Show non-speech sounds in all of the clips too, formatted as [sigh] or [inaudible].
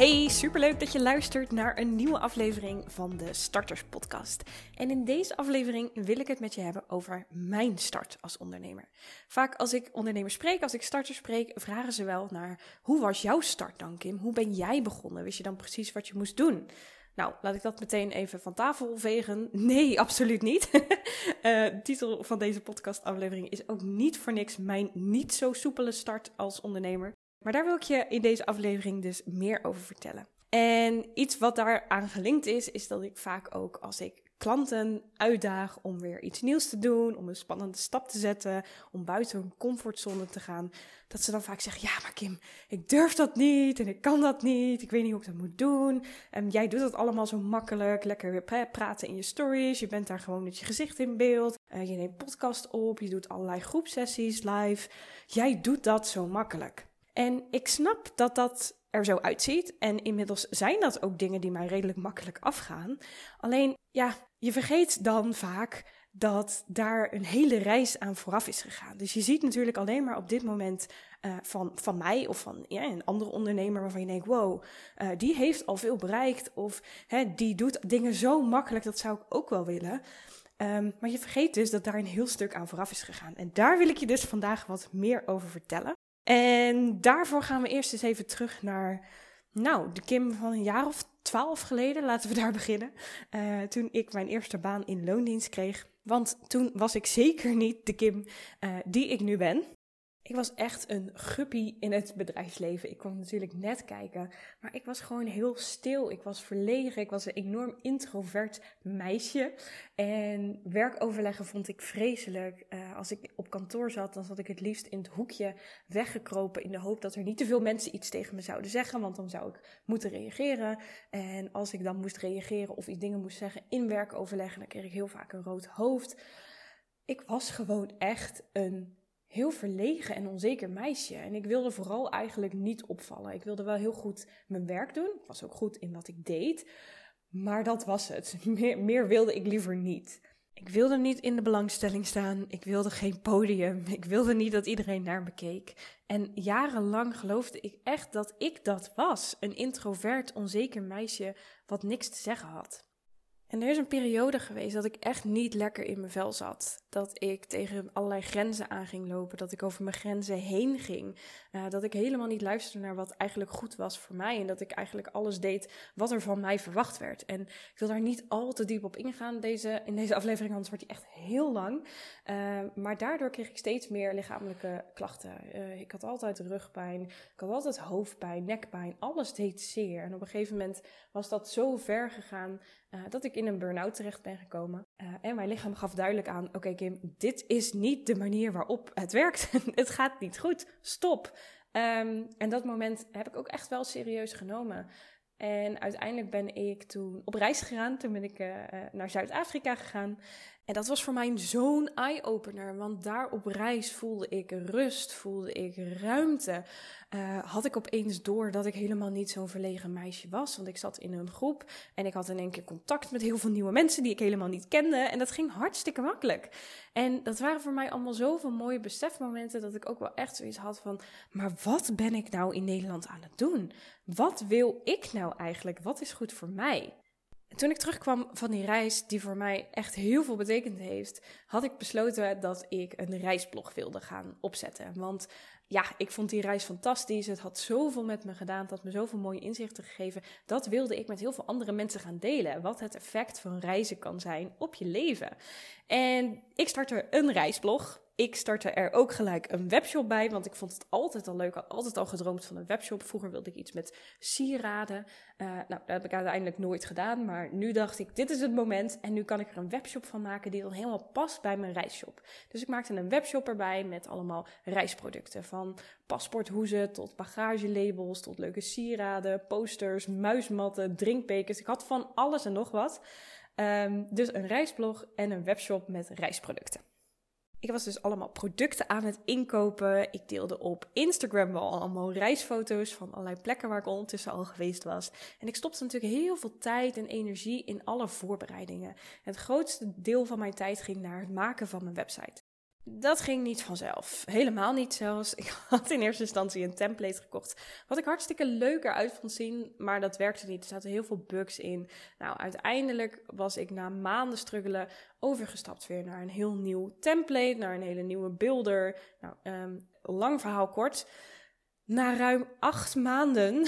Hey, superleuk dat je luistert naar een nieuwe aflevering van de Starters Podcast. En in deze aflevering wil ik het met je hebben over mijn start als ondernemer. Vaak als ik ondernemers spreek, als ik starters spreek, vragen ze wel naar hoe was jouw start dan, Kim? Hoe ben jij begonnen? Wist je dan precies wat je moest doen? Nou, laat ik dat meteen even van tafel vegen. Nee, [laughs] absoluut niet. uh, [laughs] de titel van deze podcastaflevering is ook niet voor niks mijn niet zo soepele start als ondernemer. Maar daar wil ik je in deze aflevering dus meer over vertellen. En iets wat daaraan gelinkt is, is dat ik vaak ook als ik klanten uitdaag om weer iets nieuws te doen, om een spannende stap te zetten, om buiten hun comfortzone te gaan, dat ze dan vaak zeggen: Ja, maar Kim, ik durf dat niet en ik kan dat niet, ik weet niet hoe ik dat moet doen. En jij doet dat allemaal zo makkelijk, lekker weer praten in je stories, je bent daar gewoon met je gezicht in beeld, uh, je neemt podcast op, je doet allerlei groepsessies live. Jij doet dat zo makkelijk. En ik snap dat dat er zo uitziet. En inmiddels zijn dat ook dingen die mij redelijk makkelijk afgaan. Alleen, ja, je vergeet dan vaak dat daar een hele reis aan vooraf is gegaan. Dus je ziet natuurlijk alleen maar op dit moment uh, van, van mij of van ja, een andere ondernemer waarvan je denkt: wow, uh, die heeft al veel bereikt. Of hè, die doet dingen zo makkelijk, dat zou ik ook wel willen. Um, maar je vergeet dus dat daar een heel stuk aan vooraf is gegaan. En daar wil ik je dus vandaag wat meer over vertellen. En daarvoor gaan we eerst eens even terug naar, nou, de Kim van een jaar of twaalf geleden. Laten we daar [laughs] beginnen. Uh, toen ik mijn eerste baan in loondienst kreeg. Want toen was ik zeker niet de Kim uh, die ik nu ben. Ik was echt een guppie in het bedrijfsleven. Ik kwam natuurlijk net kijken, maar ik was gewoon heel stil. Ik was verlegen. Ik was een enorm introvert meisje. En werkoverleggen vond ik vreselijk. Uh, als ik op kantoor zat, dan zat ik het liefst in het hoekje weggekropen in de hoop dat er niet te veel mensen iets tegen me zouden zeggen, want dan zou ik moeten reageren. En als ik dan moest reageren of iets dingen moest zeggen in werkoverleggen, dan kreeg ik heel vaak een rood hoofd. Ik was gewoon echt een heel verlegen en onzeker meisje. En ik wilde vooral eigenlijk niet opvallen. Ik wilde wel heel goed mijn werk doen. Ik was ook goed in wat ik deed. Maar dat was het. [laughs] Meer, meer wilde ik liever niet. Ik wilde niet in de belangstelling staan. Ik wilde geen podium. [laughs] Ik wilde niet dat iedereen naar me keek. En jarenlang geloofde ik echt dat ik dat was. Een introvert, onzeker meisje wat niks te zeggen had. En er is een periode geweest dat ik echt niet lekker in mijn vel zat. Dat ik tegen allerlei grenzen aan ging lopen. Dat ik over mijn grenzen heen ging. Uh, dat ik helemaal niet luisterde naar wat eigenlijk goed was voor mij. En dat ik eigenlijk alles deed wat er van mij verwacht werd. En ik wil daar niet al te diep op ingaan deze, in deze aflevering, anders wordt die echt heel lang. Uh, maar daardoor kreeg ik steeds meer lichamelijke klachten. Uh, ik had altijd rugpijn. Ik had altijd hoofdpijn, nekpijn. Alles deed zeer. En op een gegeven moment was dat zo ver gegaan dat ik in een burn-out terecht ben gekomen. Uh, en mijn lichaam gaf duidelijk aan: oké, Kim, dit is niet de manier waarop het werkt. [laughs] het gaat niet goed. Stop. Um, en dat moment heb ik ook echt wel serieus genomen. En uiteindelijk ben ik toen op reis gegaan. Toen ben ik uh, naar Zuid-Afrika gegaan. En dat was voor mij zo'n eye-opener. Want daar op reis voelde ik rust, voelde ik ruimte. Uh, had ik opeens door dat ik helemaal niet zo'n verlegen meisje was. Want ik zat in een groep en ik had in één keer contact met heel veel nieuwe mensen die ik helemaal niet kende. En dat ging hartstikke makkelijk. En dat waren voor mij allemaal zoveel mooie besefmomenten dat ik ook wel echt zoiets had van: maar wat ben ik nou in Nederland aan het doen? Wat wil ik nou eigenlijk? Wat is goed voor mij? Toen ik terugkwam van die reis, die voor mij echt heel veel betekend heeft, had ik besloten dat ik een reisblog wilde gaan opzetten. Want ja, ik vond die reis fantastisch. Het had zoveel met me gedaan. Het had me zoveel mooie inzichten gegeven. Dat wilde ik met heel veel andere mensen gaan delen. Wat het effect van reizen kan zijn op je leven. En ik startte een reisblog ik startte er ook gelijk een webshop bij, want ik vond het altijd al leuk. Altijd al gedroomd van een webshop. Vroeger wilde ik iets met sieraden. Uh, nou, dat heb ik uiteindelijk nooit gedaan. Maar nu dacht ik, dit is het moment. En nu kan ik er een webshop van maken die dan helemaal past bij mijn reisshop. Dus ik maakte een webshop erbij met allemaal reisproducten. Van paspoorthoezen tot bagagelabels, tot leuke sieraden, posters, muismatten, drinkbekers. Ik had van alles en nog wat. Um, dus een reisblog en een webshop met reisproducten. Ik was dus allemaal producten aan het inkopen. Ik deelde op Instagram wel allemaal reisfoto's van allerlei plekken waar ik ondertussen al geweest was. En ik stopte natuurlijk heel veel tijd en energie in alle voorbereidingen. Het grootste deel van mijn tijd ging naar het maken van mijn website. Dat ging niet vanzelf. Helemaal niet zelfs. Ik had in eerste instantie een template gekocht. Wat ik hartstikke leuk eruit vond zien. Maar dat werkte niet. Er zaten heel veel bugs in. Nou, uiteindelijk was ik na maanden struggelen overgestapt weer naar een heel nieuw template. Naar een hele nieuwe builder. Nou, um, lang verhaal kort. Na ruim acht maanden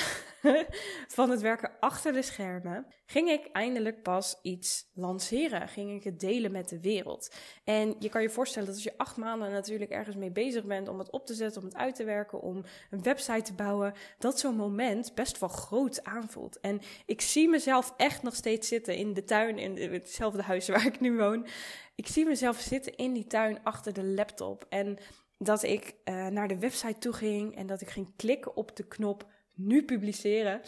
[laughs] van het werken achter de schermen ging ik eindelijk pas iets lanceren. Ging ik het delen met de wereld. En je kan je voorstellen dat als je acht maanden natuurlijk ergens mee bezig bent om het op te zetten, om het uit te werken, om een website te bouwen, dat zo'n moment best wel groot aanvoelt. En ik zie mezelf echt nog steeds zitten in de tuin, in hetzelfde huis waar ik nu woon. Ik zie mezelf zitten in die tuin achter de laptop. En dat ik uh, naar de website toe ging en dat ik ging klikken op de knop nu publiceren.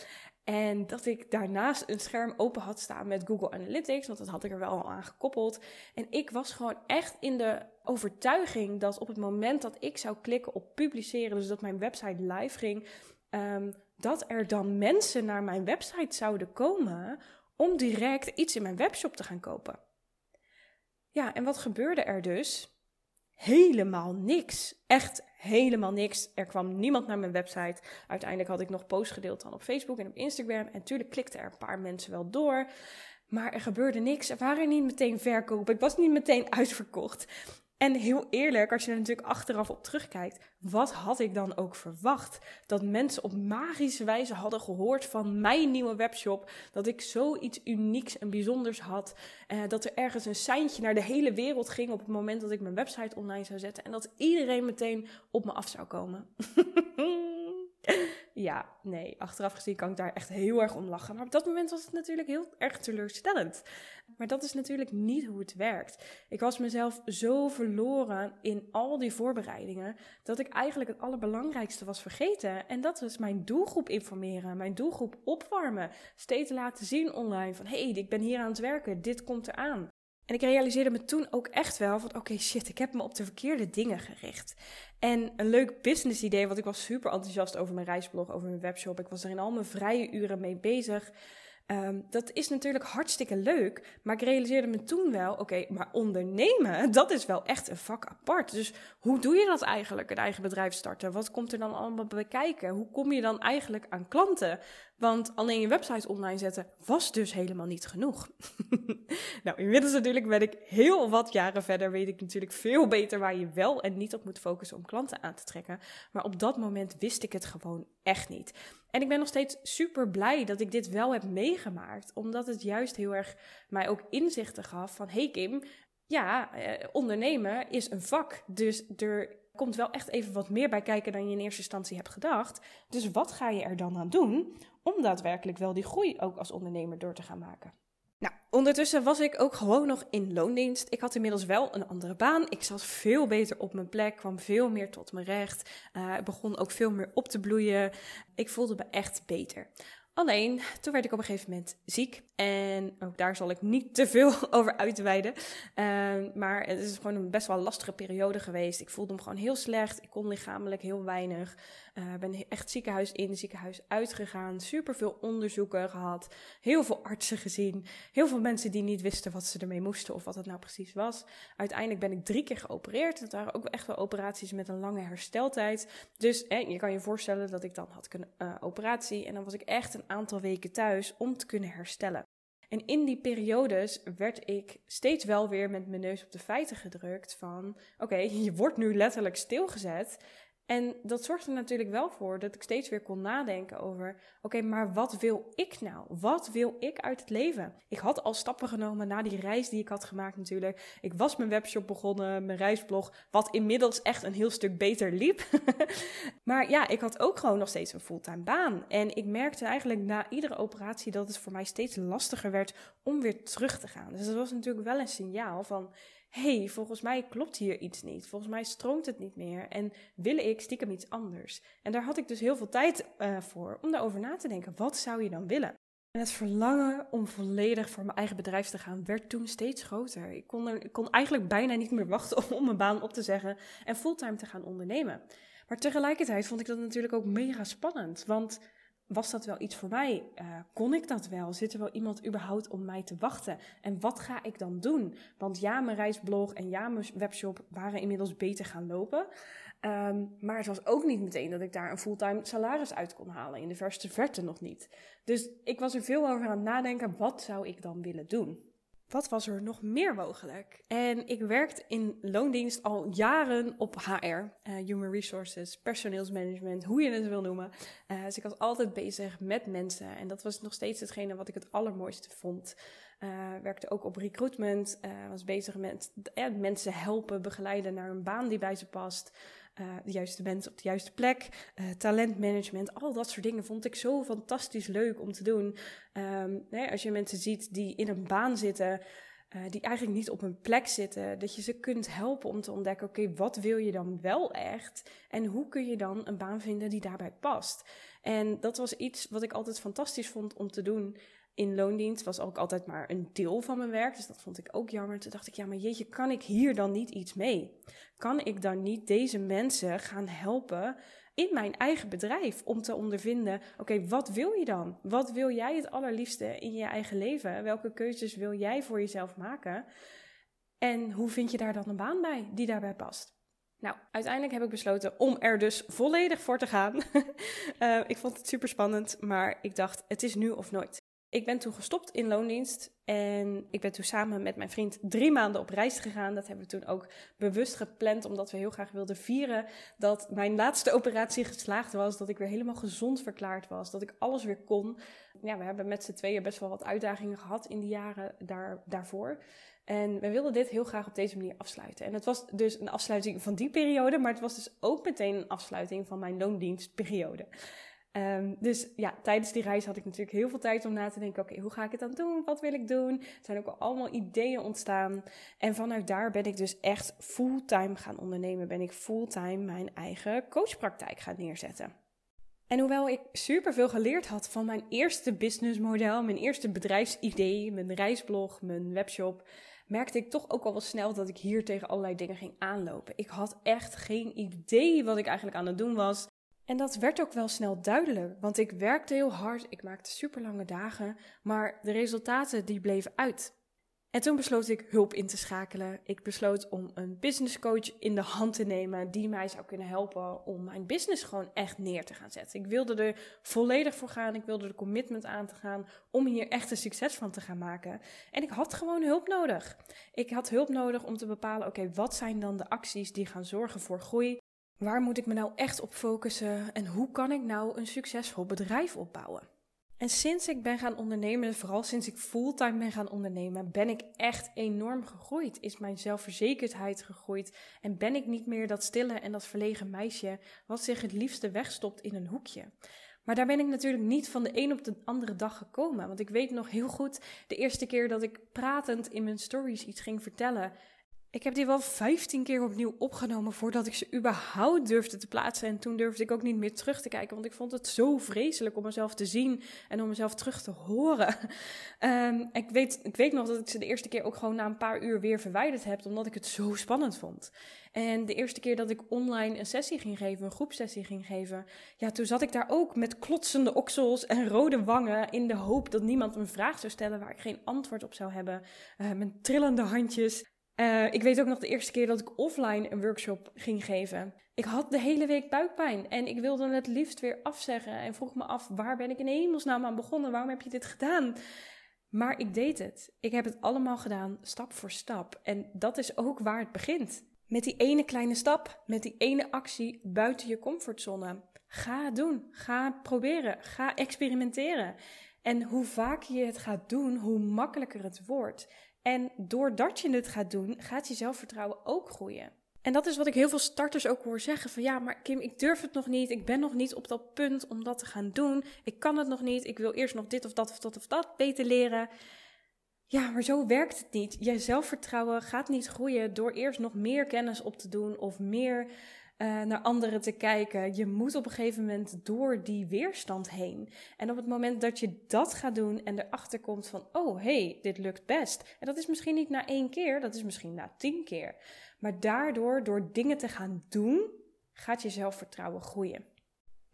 En dat ik daarnaast een scherm open had staan met Google Analytics, want dat had ik er wel al aan gekoppeld. En ik was gewoon echt in de overtuiging dat op het moment dat ik zou klikken op publiceren, dus dat mijn website live ging, um, dat er dan mensen naar mijn website zouden komen om direct iets in mijn webshop te gaan kopen. Ja, en wat gebeurde er dus? Helemaal niks. Echt helemaal niks. Er kwam niemand naar mijn website. Uiteindelijk had ik nog posts gedeeld dan op Facebook en op Instagram. En natuurlijk klikten er een paar mensen wel door. Maar er gebeurde niks. Er waren niet meteen verkopen. Ik was niet meteen uitverkocht. En heel eerlijk, als je er natuurlijk achteraf op terugkijkt, wat had ik dan ook verwacht? Dat mensen op magische wijze hadden gehoord van mijn nieuwe webshop, dat ik zoiets unieks en bijzonders had, eh, dat er ergens een seintje naar de hele wereld ging op het moment dat ik mijn website online zou zetten en dat iedereen meteen op me af zou komen. [laughs] ja, nee, achteraf gezien kan ik daar echt heel erg om lachen. Maar op dat moment was het natuurlijk heel erg teleurstellend. Maar dat is natuurlijk niet hoe het werkt. Ik was mezelf zo verloren in al die voorbereidingen dat ik eigenlijk het allerbelangrijkste was vergeten. En dat is mijn doelgroep informeren, mijn doelgroep opwarmen. Steeds laten zien online van hé, hey, ik ben hier aan het werken, dit komt eraan. En ik realiseerde me toen ook echt wel van oké shit, ik heb me op de verkeerde dingen gericht. En een leuk business idee, want ik was super enthousiast over mijn reisblog, over mijn webshop. Ik was er in al mijn vrije uren mee bezig. Um, dat is natuurlijk hartstikke leuk, maar ik realiseerde me toen wel, oké, maar ondernemen, [laughs] dat is wel echt een vak apart. Dus hoe doe je dat eigenlijk, een eigen bedrijf starten? Wat komt er dan allemaal bij kijken? Hoe kom je dan eigenlijk aan klanten? Want alleen je website online zetten was dus helemaal niet genoeg. [laughs] nou, inmiddels natuurlijk ben ik heel wat jaren verder. Weet ik natuurlijk veel beter waar je wel en niet op moet focussen om klanten aan te trekken. Maar op dat moment wist ik het gewoon echt niet. En ik ben nog steeds super blij dat ik dit wel heb meegemaakt. Omdat het juist heel erg mij ook inzichten gaf van... Hey Kim, ja, eh, ondernemen is een vak. Dus er komt wel echt even wat meer bij kijken dan je in eerste instantie hebt gedacht. Dus wat ga je er dan aan doen om daadwerkelijk wel die groei ook als ondernemer door te gaan maken? Nou, ondertussen was ik ook gewoon nog in loondienst. Ik had inmiddels wel een andere baan. Ik zat veel beter op mijn plek, kwam veel meer tot mijn recht. Uh, begon ook veel meer op te bloeien. Ik voelde me echt beter. Alleen, toen werd ik op een gegeven moment ziek. En ook daar zal ik niet te veel [laughs] over uitweiden. Uh, maar het is gewoon een best wel lastige periode geweest. Ik voelde me gewoon heel slecht. Ik kon lichamelijk heel weinig. Uh, ben echt ziekenhuis in, ziekenhuis uitgegaan. Super veel onderzoeken gehad. Heel veel artsen gezien. Heel veel mensen die niet wisten wat ze ermee moesten of wat het nou precies was. Uiteindelijk ben ik drie keer geopereerd. Het waren ook echt wel operaties met een lange hersteltijd. Dus je kan je voorstellen dat ik dan had kunnen uh, operatie. En dan was ik echt een aantal weken thuis om te kunnen herstellen. En in die periodes werd ik steeds wel weer met mijn neus op de feiten gedrukt van oké, [laughs] je wordt nu letterlijk stilgezet en dat zorgde er natuurlijk wel voor dat ik steeds weer kon nadenken over: oké, maar wat wil ik nou? Wat wil ik uit het leven? Ik had al stappen genomen na die reis die ik had gemaakt, natuurlijk. Ik was mijn webshop begonnen, mijn reisblog, wat inmiddels echt een heel stuk beter liep. [laughs] maar ja, ik had ook gewoon nog steeds een fulltime baan. En ik merkte eigenlijk na iedere operatie dat het voor mij steeds lastiger werd om weer terug te gaan. Dus dat was natuurlijk wel een signaal van hey, volgens mij klopt hier iets niet. Volgens mij stroomt het niet meer. En wil ik stiekem iets anders? En daar had ik dus heel veel tijd uh, voor om daarover na te denken. Wat zou je dan willen? En het verlangen om volledig voor mijn eigen bedrijf te gaan werd toen steeds groter. Ik kon, er, ik kon eigenlijk bijna niet meer wachten [laughs] om mijn baan op te zeggen en fulltime te gaan ondernemen. Maar tegelijkertijd vond ik dat natuurlijk ook mega spannend. Want was dat wel iets voor mij? Uh, kon ik dat wel? Zit er wel iemand überhaupt om mij te wachten? En wat ga ik dan doen? Want ja, mijn reisblog en ja, mijn webshop waren inmiddels beter gaan lopen. Um, maar het was ook niet meteen dat ik daar een fulltime salaris uit kon halen. In de verste verte nog niet. Dus ik was er veel over aan het nadenken. Wat zou ik dan willen doen? Wat was er nog meer mogelijk? En ik werkte in loondienst al jaren op HR, eh, Human Resources, personeelsmanagement, hoe je het wil noemen. Uh, dus ik was altijd bezig met mensen en dat was nog steeds hetgene wat ik het allermooiste vond. Uh, werkte ook op recruitment, was bezig met mensen helpen, begeleiden naar een baan die bij ze past. Uh, de juiste mensen op de juiste plek, uh, talentmanagement, al dat soort dingen vond ik zo fantastisch leuk om te doen. Um, als je mensen ziet die in een baan zitten, uh, die eigenlijk niet op een plek zitten, dat je ze kunt helpen om te ontdekken: oké, wat wil je dan wel echt? En hoe kun je dan een baan vinden die daarbij past? En dat was iets wat ik altijd fantastisch vond om te doen in loondienst was ook altijd maar een deel van mijn werk. Dus dat vond ik ook jammer. Toen dacht ik, ja, maar jeetje, kan ik hier dan niet iets mee? Kan ik dan niet deze mensen gaan helpen in mijn eigen bedrijf om te ondervinden: oké, wat wil je dan? Wat wil jij het allerliefste in je eigen leven? Welke keuzes wil jij voor jezelf maken? En hoe vind je daar dan een baan bij die daarbij past? Nou, uiteindelijk heb ik besloten om er dus volledig voor te gaan. uh, [laughs] ik vond het super spannend, maar ik dacht: het is nu of nooit. Ik ben toen gestopt in loondienst en ik ben toen samen met mijn vriend drie maanden op reis gegaan. Dat hebben we toen ook bewust gepland, omdat we heel graag wilden vieren dat mijn laatste operatie geslaagd was. Dat ik weer helemaal gezond verklaard was, dat ik alles weer kon. Ja, we hebben met z'n tweeën best wel wat uitdagingen gehad in die jaren daar, daarvoor. En we wilden dit heel graag op deze manier afsluiten. En het was dus een afsluiting van die periode, maar het was dus ook meteen een afsluiting van mijn loondienstperiode. Um, dus ja, tijdens die reis had ik natuurlijk heel veel tijd om na te denken: oké, hoe ga ik het dan doen? Wat wil ik doen? Er zijn ook al allemaal ideeën ontstaan. En vanuit daar ben ik dus echt fulltime gaan ondernemen. Ben ik fulltime mijn eigen coachpraktijk gaan neerzetten. En hoewel ik superveel geleerd had van mijn eerste businessmodel, mijn eerste bedrijfsidee, mijn reisblog, mijn webshop, merkte ik toch ook al wel snel dat ik hier tegen allerlei dingen ging aanlopen. Ik had echt geen idee wat ik eigenlijk aan het doen was. En dat werd ook wel snel duidelijk, want ik werkte heel hard, ik maakte super lange dagen, maar de resultaten die bleven uit. En toen besloot ik hulp in te schakelen. Ik besloot om een business coach in de hand te nemen die mij zou kunnen helpen om mijn business gewoon echt neer te gaan zetten. Ik wilde er volledig voor gaan. Ik wilde er commitment aan te gaan om hier echt een succes van te gaan maken. En ik had gewoon hulp nodig. Ik had hulp nodig om te bepalen: oké, wat zijn dan de acties die gaan zorgen voor groei? Waar moet ik me nou echt op focussen en hoe kan ik nou een succesvol bedrijf opbouwen? En sinds ik ben gaan ondernemen, vooral sinds ik fulltime ben gaan ondernemen, ben ik echt enorm gegroeid. Is mijn zelfverzekerdheid gegroeid en ben ik niet meer dat stille en dat verlegen meisje wat zich het liefste wegstopt in een hoekje. Maar daar ben ik natuurlijk niet van de een op de andere dag gekomen. Want ik weet nog heel goed de eerste keer dat ik pratend in mijn stories iets ging vertellen. Ik heb die wel 15 keer opnieuw opgenomen voordat ik ze überhaupt durfde te plaatsen. En toen durfde ik ook niet meer terug te kijken, want ik vond het zo vreselijk om mezelf te zien en om mezelf terug te horen. Um, [laughs] ik, weet, ik weet nog dat ik ze de eerste keer ook gewoon na een paar uur weer verwijderd heb, omdat ik het zo spannend vond. En de eerste keer dat ik online een sessie ging geven, een groepsessie ging geven, ja, toen zat ik daar ook met klotsende oksels en rode wangen in de hoop dat niemand een vraag zou stellen waar ik geen antwoord op zou hebben. Uh, mijn trillende handjes. Uh, ik weet ook nog de eerste keer dat ik offline een workshop ging geven. Ik had de hele week buikpijn en ik wilde het liefst weer afzeggen. En vroeg me af, waar ben ik in hemelsnaam aan begonnen? Waarom heb je dit gedaan? Maar ik deed het. Ik heb het allemaal gedaan, stap voor stap. En dat is ook waar het begint. Met die ene kleine stap, met die ene actie buiten je comfortzone. Ga het doen. Ga proberen. Ga experimenteren. En hoe vaker je het gaat doen, hoe makkelijker het wordt. En doordat je het gaat doen, gaat je zelfvertrouwen ook groeien. En dat is wat ik heel veel starters ook hoor zeggen: van ja, maar Kim, ik durf het nog niet. Ik ben nog niet op dat punt om dat te gaan doen. Ik kan het nog niet. Ik wil eerst nog dit of dat of dat of dat beter leren. Ja, maar zo werkt het niet. Je zelfvertrouwen gaat niet groeien door eerst nog meer kennis op te doen of meer uh, naar anderen te kijken. Je moet op een gegeven moment door die weerstand heen. En op het moment dat je dat gaat doen en erachter komt van, oh hey, dit lukt best. En dat is misschien niet na één keer, dat is misschien na tien keer. Maar daardoor, door dingen te gaan doen, gaat je zelfvertrouwen groeien.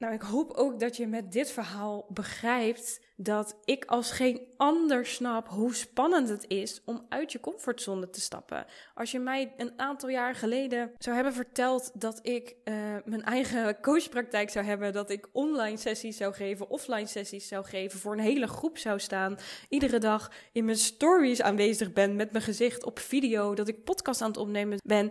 Nou, ik hoop ook dat je met dit verhaal begrijpt dat ik als geen ander snap hoe spannend het is om uit je comfortzone te stappen. Als je mij een aantal jaar geleden zou hebben verteld dat ik uh, mijn eigen [laughs] coachpraktijk zou hebben, dat ik online sessies zou geven, offline sessies zou geven, voor een hele groep zou staan, iedere dag in mijn stories aanwezig ben met mijn gezicht op video, dat ik podcast aan het opnemen ben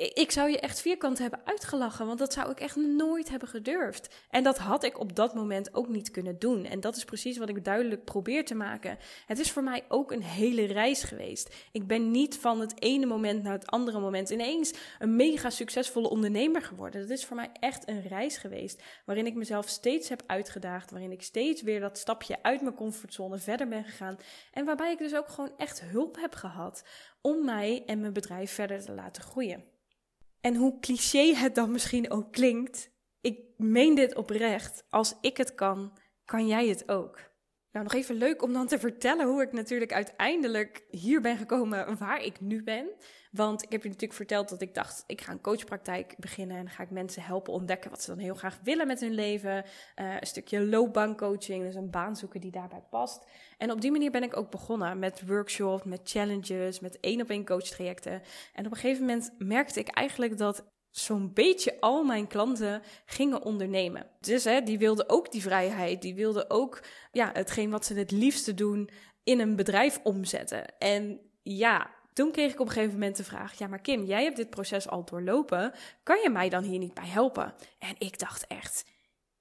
ik zou je echt vierkant hebben uitgelachen, want dat zou ik echt nooit hebben gedurfd. En dat had ik op dat moment ook niet kunnen doen. En dat is precies wat ik duidelijk probeer te maken. Het is voor mij ook een hele reis geweest. Ik ben niet van het ene moment naar het andere moment ineens een mega succesvolle ondernemer geworden. Dat is voor mij echt een reis geweest, waarin ik mezelf steeds heb uitgedaagd, waarin ik steeds weer dat stapje uit mijn comfortzone verder ben gegaan. En waarbij ik dus ook gewoon echt hulp heb gehad om mij en mijn bedrijf verder te laten groeien. En hoe cliché het dan misschien ook klinkt, ik meen dit oprecht. Als ik het kan, kan jij het ook. Nou, nog even leuk om dan te vertellen hoe ik natuurlijk uiteindelijk hier ben gekomen waar ik nu ben. Want ik heb je natuurlijk verteld dat ik dacht, ik ga een coachpraktijk beginnen en ga ik mensen helpen ontdekken wat ze dan heel graag willen met hun leven. Uh, een stukje loopbaancoaching, dus een baan zoeken die daarbij past. En op die manier ben ik ook begonnen met workshops, met challenges, met één op één coach trajecten. En op een gegeven moment merkte ik eigenlijk dat zo'n beetje al mijn klanten gingen ondernemen. Dus hè, die wilden ook die vrijheid, die wilden ook ja, hetgeen wat ze het liefste doen in een bedrijf omzetten. En ja, toen kreeg ik op een gegeven moment de vraag: Ja, maar Kim, jij hebt dit proces al doorlopen. Kan je mij dan hier niet bij helpen? En ik dacht echt: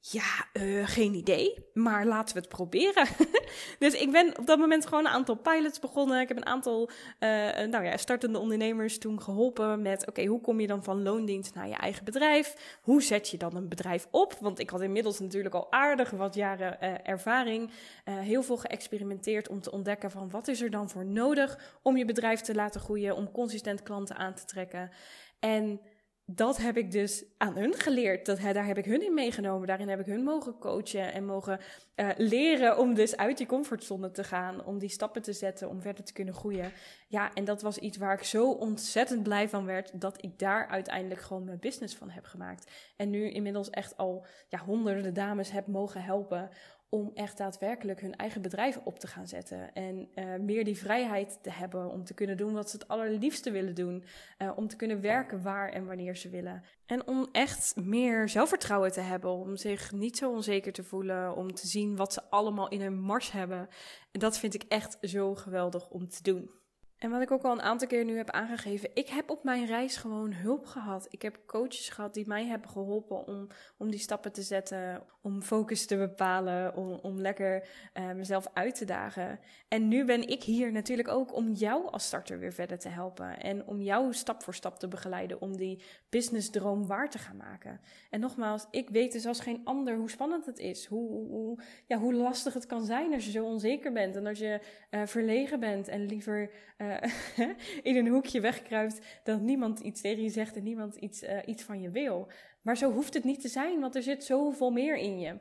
ja, uh, geen idee, maar laten we het proberen. [laughs] dus ik ben op dat moment gewoon een aantal pilots begonnen. Ik heb een aantal uh, nou ja, startende ondernemers toen geholpen met: oké, hoe kom je dan van loondienst naar je eigen bedrijf? Hoe zet je dan een bedrijf op? Want ik had inmiddels natuurlijk al aardig wat jaren uh, ervaring, heel veel geëxperimenteerd om te ontdekken van wat is er dan voor nodig om je bedrijf te laten groeien, om consistent klanten aan te trekken. En dat heb ik dus aan hun geleerd. Dat, daar heb ik hun in meegenomen. Daarin heb ik hun mogen coachen en mogen uh, leren om dus uit die comfortzone te gaan. Om die stappen te zetten, om verder te kunnen groeien. Ja, en dat was iets waar ik zo ontzettend blij van werd. Dat ik daar uiteindelijk gewoon mijn business van heb gemaakt. En nu inmiddels echt al ja, honderden dames heb mogen helpen om echt daadwerkelijk hun eigen bedrijf op te gaan zetten. En uh, meer die vrijheid te hebben om te kunnen doen wat ze het allerliefste willen doen. Uh, om te kunnen werken waar en wanneer ze willen. En om echt meer zelfvertrouwen te hebben. Om zich niet zo onzeker te voelen. Om te zien wat ze allemaal in hun mars hebben. En dat vind ik echt zo geweldig om te doen. En wat ik ook al een aantal keer nu heb aangegeven, ik heb op mijn reis gewoon hulp gehad. Ik heb coaches gehad die mij hebben geholpen om, om die stappen te zetten, om focus te bepalen, om, om lekker uh, mezelf uit te dagen. En nu ben ik hier natuurlijk ook om jou als starter weer verder te helpen en om jou stap voor stap te begeleiden om die businessdroom waar te gaan maken. En nogmaals, ik weet dus als geen ander hoe spannend het is, hoe, hoe, ja, hoe lastig het kan zijn als je zo onzeker bent en als je uh, verlegen bent en liever. Uh, uh, [laughs] in een hoekje wegkruipt, dat niemand iets tegen je zegt en niemand iets, uh, iets van je wil. Maar zo hoeft het niet te zijn, want er zit zoveel meer in je.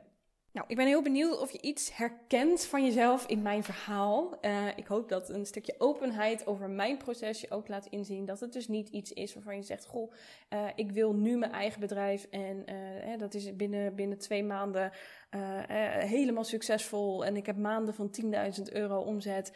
Nou, ik ben heel benieuwd of je iets herkent van jezelf in mijn verhaal. Uh, ik hoop dat een stukje openheid over mijn proces je ook laat inzien dat het dus niet iets is waarvan je zegt: Goh, ik wil nu mijn eigen bedrijf en dat is binnen, binnen twee maanden helemaal succesvol en ik heb maanden van 10.000 euro omzet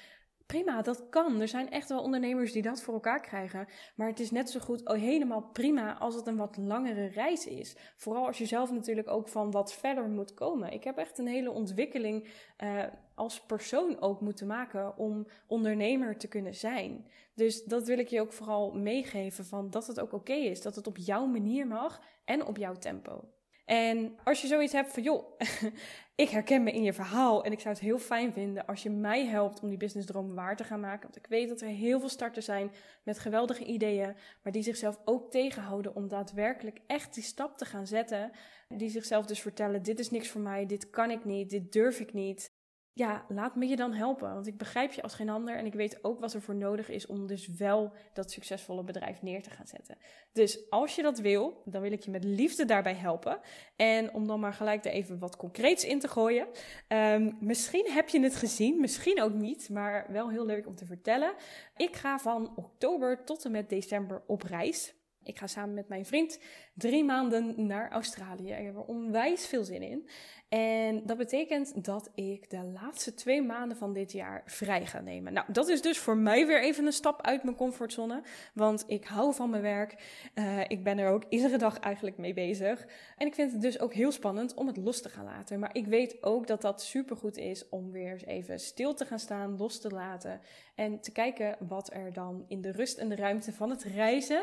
prima, dat kan. Er zijn echt wel ondernemers die dat voor elkaar krijgen. Maar het is net zo goed oh, helemaal prima als het een wat langere reis is. Vooral als je zelf natuurlijk ook van wat verder moet komen. Ik heb echt een hele ontwikkeling uh, als persoon ook moeten maken om ondernemer te kunnen zijn. Dus dat wil ik je ook vooral meegeven van dat het ook oké is. Dat het op jouw manier mag en op jouw tempo. En als je zoiets hebt van, joh, [laughs] ik herken me in je verhaal en ik zou het heel fijn vinden als je mij helpt om die businessdroom waar te gaan maken. Want ik weet dat er heel veel starters zijn met geweldige ideeën, maar die zichzelf ook tegenhouden om daadwerkelijk echt die stap te gaan zetten. Die zichzelf dus vertellen, dit is niks voor mij, dit kan ik niet, dit durf ik niet ja, laat me je dan helpen. Want ik begrijp je als geen ander en ik weet ook wat er voor nodig is om dus wel dat succesvolle bedrijf neer te gaan zetten. Dus als je dat wil, dan wil ik je met liefde daarbij helpen. En om dan maar gelijk er even wat concreets in te gooien. Um, misschien heb je het gezien, misschien ook niet, maar wel heel leuk om te vertellen. Ik ga van oktober tot en met december op reis. Ik ga samen met mijn vriend drie maanden naar Australië. Ik heb er onwijs veel zin in. En dat betekent dat ik de laatste twee maanden van dit jaar vrij ga nemen. Nou, dat is dus voor mij weer even een stap uit mijn comfortzone. Want ik hou van mijn werk. Uh, ik ben er ook iedere dag eigenlijk mee bezig. En ik vind het dus ook heel spannend om het los te gaan laten. Maar ik weet ook dat dat supergoed is om weer eens even stil te gaan staan, los te laten. En te kijken wat er dan in de rust en de ruimte van het reizen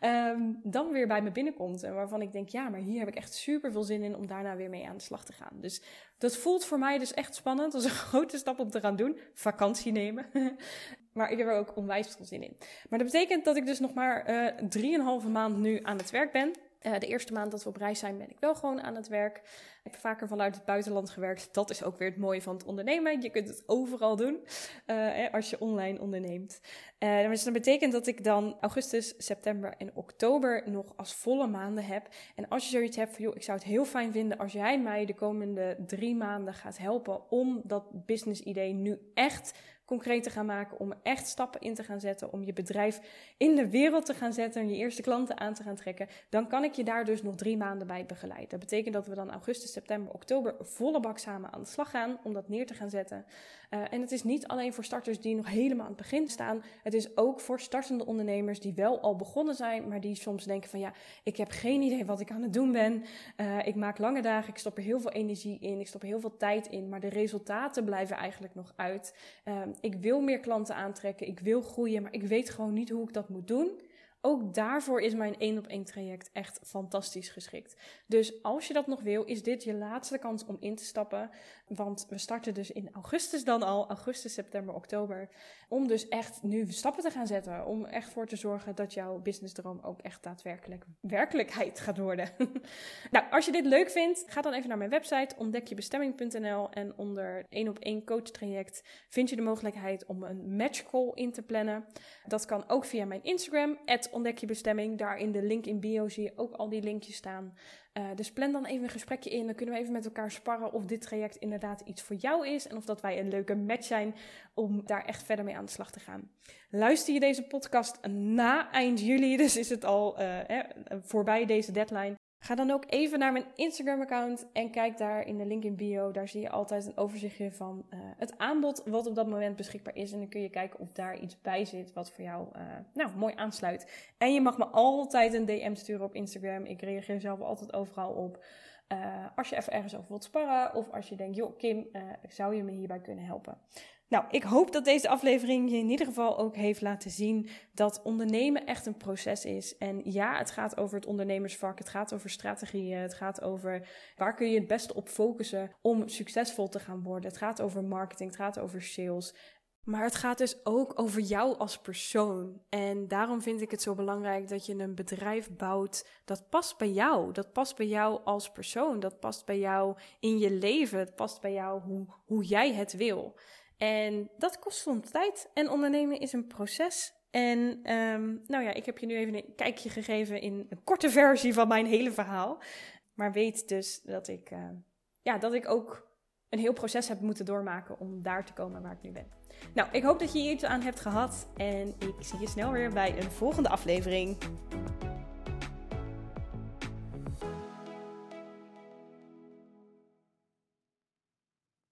um, [laughs] dan weer bij me binnenkomt. En waarvan ik denk, ja, maar hier heb ik echt super veel zin in om daarna weer mee aan de slag te gaan. Dus dat voelt voor mij dus echt spannend. Is een [laughs] grote stap om te gaan doen. Vakantie nemen. [laughs] maar ik heb er ook onwijs veel zin in. Maar dat betekent dat ik dus nog maar uh, maand nu aan het werk ben. Uh, de eerste maand dat we op reis zijn, ben ik wel gewoon aan het werk. Ik heb vaker vanuit het buitenland gewerkt. Dat is ook weer het mooie van het ondernemen. Je kunt het overal doen uh, als je online onderneemt. Uh, dus dat betekent dat ik dan augustus, september en oktober nog als volle maanden heb. En als je zoiets hebt joh, ik zou het heel fijn vinden als jij mij de komende drie maanden gaat helpen om dat business idee nu echt concreet te gaan maken, om echt stappen in te gaan zetten, om je bedrijf in de wereld te gaan zetten en je eerste klanten aan te gaan trekken, dan kan ik je daar dus nog drie maanden bij begeleiden. Dat betekent dat we dan augustus, september, oktober volle bak samen aan de slag gaan om dat neer te gaan zetten. Uh, en het is niet alleen voor starters die nog helemaal aan het begin staan, het is ook voor startende ondernemers die wel al begonnen zijn, maar die soms denken van ja, ik heb geen idee wat ik aan het doen ben. Uh, ik maak lange dagen, ik stop er heel veel energie in, ik stop er heel veel tijd in, maar de resultaten blijven eigenlijk nog uit. Uh, ik wil meer klanten aantrekken, ik wil groeien, maar ik weet gewoon niet hoe ik dat moet doen. Ook daarvoor is mijn één op één traject echt fantastisch geschikt. Dus als je dat nog wil, is dit je laatste kans om in te stappen. Want we starten dus in augustus dan al, augustus, september, oktober. Om dus echt nu stappen te gaan zetten. Om echt voor te zorgen dat jouw businessdroom ook echt daadwerkelijk werkelijkheid gaat worden. [laughs] nou, als je dit leuk vindt, ga dan even naar mijn website ontdekjebestemming.nl. En onder één op één coach traject vind je de mogelijkheid om een match call in te plannen. Dat kan ook via mijn Instagram, ontdek je bestemming. Daar in de link in bio zie je ook al die linkjes staan. Uh, dus plan dan even een gesprekje in. Dan kunnen we even met elkaar sparren of dit traject inderdaad iets voor jou is. En of dat wij een leuke match zijn om daar echt verder mee aan de slag te gaan. Luister je deze podcast na eind juli, [laughs] dus is het al uh, voorbij deze deadline. Ga dan ook even naar mijn Instagram-account en kijk daar in de link in bio. Daar zie je altijd een overzichtje van uh, het aanbod wat op dat moment beschikbaar is. En dan kun je kijken of daar iets bij zit wat voor jou uh, nou, mooi aansluit. En je mag me altijd een DM sturen op Instagram. Ik reageer zelf altijd overal op. Uh, als je even ergens over wilt sparren of als je denkt, joh Kim, zou je me hierbij kunnen helpen? Nou, ik hoop dat deze aflevering je in ieder geval ook heeft laten zien dat ondernemen echt een proces is. En ja, het gaat over het ondernemersvak, het gaat over strategieën, het gaat over waar kun je het beste op focussen om succesvol te gaan worden. Het gaat over marketing, het gaat over sales. Maar het gaat dus ook over jou als persoon. En daarom vind ik het zo belangrijk dat je een bedrijf bouwt dat past bij jou. Dat past bij jou als persoon. Dat past bij jou in je leven. Het past bij jou hoe, hoe jij het wil. En dat kost soms tijd. En ondernemen is een proces. En um, nou ja, ik heb je nu even een kijkje gegeven in een korte versie van mijn hele verhaal. Maar weet dus dat ik, uh, ja, dat ik ook een heel proces heb moeten doormaken om daar te komen waar ik nu ben. Nou, ik hoop dat je hier iets aan hebt gehad. En ik zie je snel weer bij een volgende aflevering.